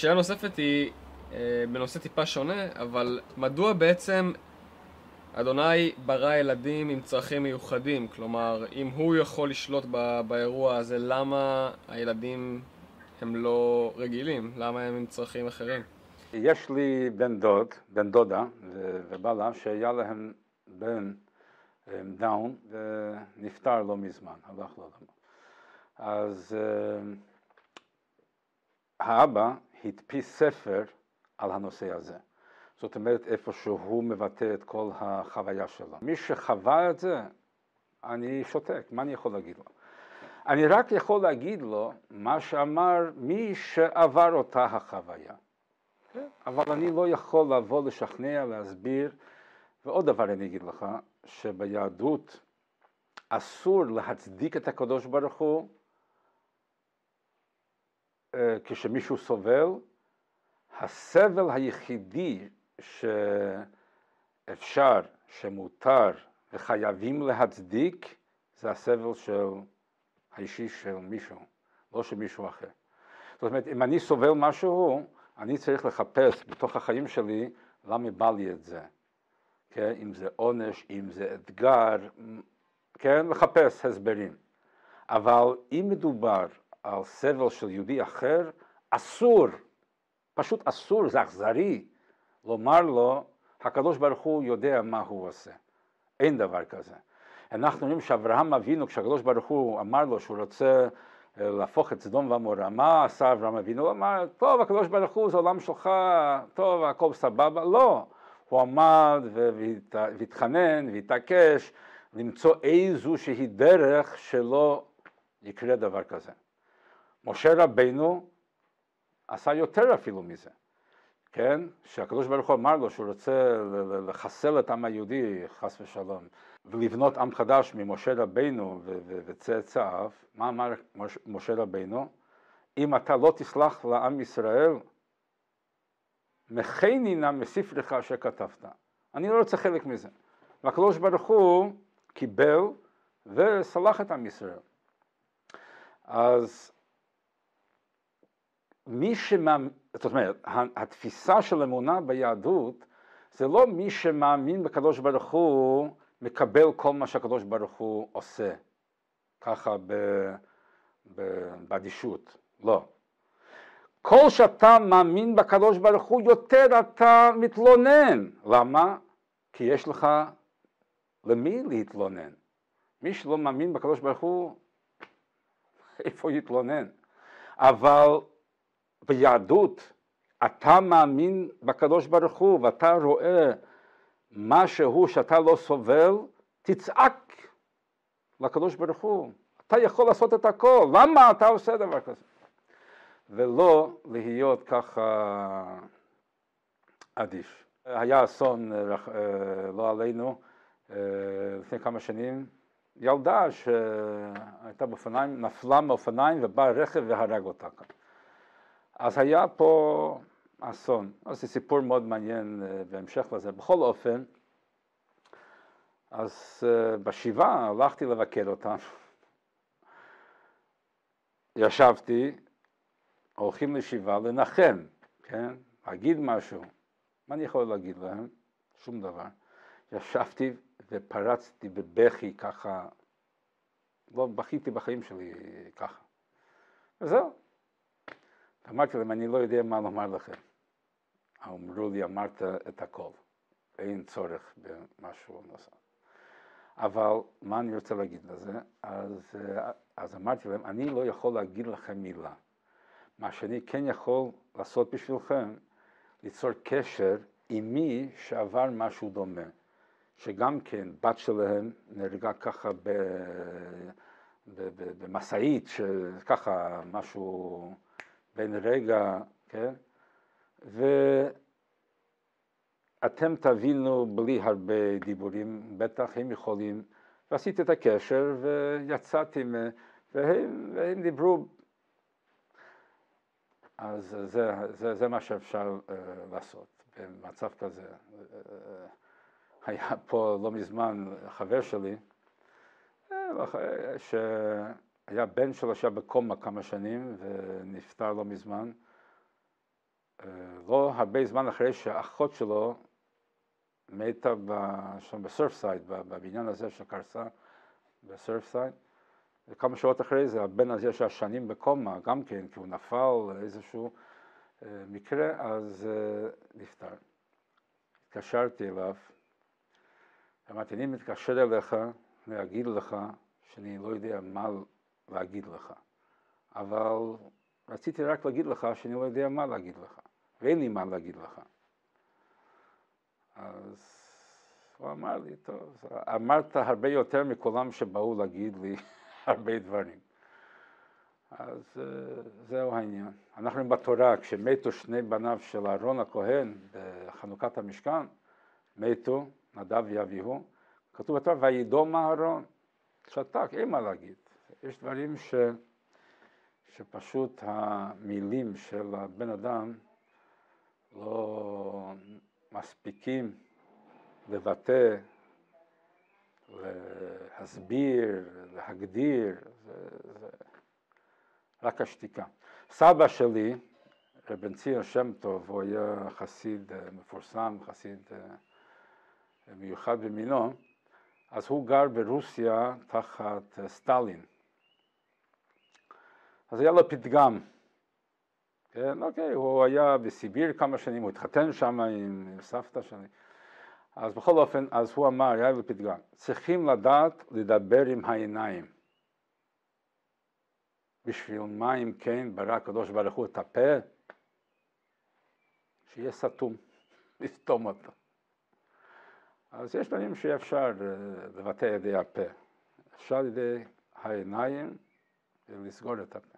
שאלה נוספת היא אה, בנושא טיפה שונה, אבל מדוע בעצם אדוני ברא ילדים עם צרכים מיוחדים? כלומר, אם הוא יכול לשלוט באירוע הזה, למה הילדים הם לא רגילים? למה הם עם צרכים אחרים? יש לי בן דוד, בן דודה ובעלה, שהיה להם בן אה, דאון ונפטר לא מזמן, הלך לעולמו. אז אה, האבא הדפיס ספר על הנושא הזה. זאת אומרת, איפה שהוא מבטא את כל החוויה שלו. מי שחווה את זה, אני שותק, מה אני יכול להגיד לו? אני רק יכול להגיד לו מה שאמר מי שעבר אותה החוויה. כן. אבל אני לא יכול לבוא לשכנע, להסביר. ועוד דבר אני אגיד לך, שביהדות אסור להצדיק את הקדוש ברוך הוא כשמישהו סובל. הסבל היחידי שאפשר, שמותר וחייבים להצדיק, זה הסבל של האישי של מישהו, לא של מישהו אחר. זאת אומרת, אם אני סובל משהו, אני צריך לחפש בתוך החיים שלי למה בא לי את זה. כן? אם זה עונש, אם זה אתגר, כן? לחפש הסברים. אבל אם מדובר על סבל של יהודי אחר, אסור, פשוט אסור, זה אכזרי, לומר לו, הקדוש ברוך הוא יודע מה הוא עושה. אין דבר כזה. אנחנו רואים שאברהם אבינו, כשהקדוש ברוך הוא אמר לו שהוא רוצה אה, להפוך את סדום ועמורה, מה עשה אברהם אבינו? הוא אמר, טוב, הקדוש ברוך הוא זה עולם שלך, טוב, הכל סבבה. לא, הוא עמד והתחנן והתעקש למצוא איזושהי דרך שלא יקרה דבר כזה. משה רבינו עשה יותר אפילו מזה. כן? שהקדוש ברוך הוא אמר לו שהוא רוצה לחסל את העם היהודי, חס ושלום, ולבנות עם חדש ממשה רבינו וצאצאיו, מה אמר משה רבינו? אם אתה לא תסלח לעם ישראל, מכני נא מספרך אשר כתבת. אני לא רוצה חלק מזה. והקדוש ברוך הוא קיבל וסלח את עם ישראל. אז מי שמאמין, זאת אומרת, התפיסה של אמונה ביהדות זה לא מי שמאמין בקדוש ברוך הוא מקבל כל מה שהקדוש ברוך הוא עושה, ככה באדישות, לא. כל שאתה מאמין בקדוש ברוך הוא יותר אתה מתלונן, למה? כי יש לך למי להתלונן. מי שלא מאמין בקדוש ברוך הוא, איפה יתלונן? אבל ביהדות אתה מאמין בקדוש ברוך הוא ואתה רואה משהו שאתה לא סובל, תצעק לקדוש ברוך הוא. אתה יכול לעשות את הכל, למה אתה עושה דבר כזה? ולא להיות ככה עדיף. היה אסון, אה, לא עלינו, אה, לפני כמה שנים, ילדה שהייתה באופניים, נפלה מאופניים ובא רכב והרג אותה כאן. אז היה פה אסון. אז זה סיפור מאוד מעניין אה, בהמשך לזה. בכל אופן, אז אה, בשבעה הלכתי לבקר אותם. ישבתי, הולכים לשבעה לנחם, כן? להגיד משהו. מה אני יכול להגיד להם? שום דבר. ישבתי ופרצתי בבכי ככה, לא בכיתי בחיים שלי ככה. וזהו. אמרתי להם, אני לא יודע מה לומר לכם. אמרו לי, אמרת את הכל, אין צורך במשהו נוסף. אבל מה אני רוצה להגיד לזה? אז, אז אמרתי להם, אני לא יכול להגיד לכם מילה. מה שאני כן יכול לעשות בשבילכם, ליצור קשר עם מי שעבר משהו דומה. שגם כן בת שלהם נהרגה ככה במשאית, שככה משהו בן רגע, כן? ואתם תבינו בלי הרבה דיבורים, בטח הם יכולים, ועשיתי את הקשר ויצאתי, והם, והם דיברו, אז זה, זה, זה מה שאפשר uh, לעשות במצב כזה. Uh, היה פה לא מזמן חבר שלי, ש... היה בן שלו שהיה בקומה כמה שנים ונפטר לא מזמן, לא הרבה זמן אחרי שהאחות שלו מתה שם בסרפסייד, בבניין הזה שקרסה בסרפסייד. וכמה שעות אחרי זה הבן הזה שהיה שנים בקומה, גם כן, כי הוא נפל איזשהו אה, מקרה, אז אה, נפטר. התקשרתי אליו, אמרתי, אני מתקשר אליך להגיד לך שאני לא יודע מה להגיד לך, אבל רציתי רק להגיד לך שאני לא יודע מה להגיד לך, ואין לי מה להגיד לך. אז הוא אמר לי, טוב, אמרת הרבה יותר מכולם שבאו להגיד לי הרבה דברים. אז אה, זהו העניין. אנחנו בתורה, כשמתו שני בניו של אהרון הכהן בחנוכת המשכן, מתו, נדב ואביהו, כתוב בתורה, וידום אהרון, שתק, אין מה להגיד. יש דברים ש... שפשוט המילים של הבן אדם לא מספיקים לבטא, להסביר, להגדיר, זה, זה רק השתיקה. סבא שלי, רבן ציון שם טוב, הוא היה חסיד אה, מפורסם, חסיד אה, מיוחד במינו, אז הוא גר ברוסיה תחת אה, סטלין. אז היה לו פתגם, כן, אוקיי, הוא היה בסיביר כמה שנים, הוא התחתן שם עם סבתא שלי. אז בכל אופן, אז הוא אמר, היה לו פתגם, צריכים לדעת לדבר עם העיניים. בשביל מה אם כן ברא הקדוש ברוך הוא את הפה? שיהיה סתום, לסתום אותו. אז יש דברים שאפשר אה, לבטא על ידי הפה. אפשר על ידי העיניים לסגור את הפה.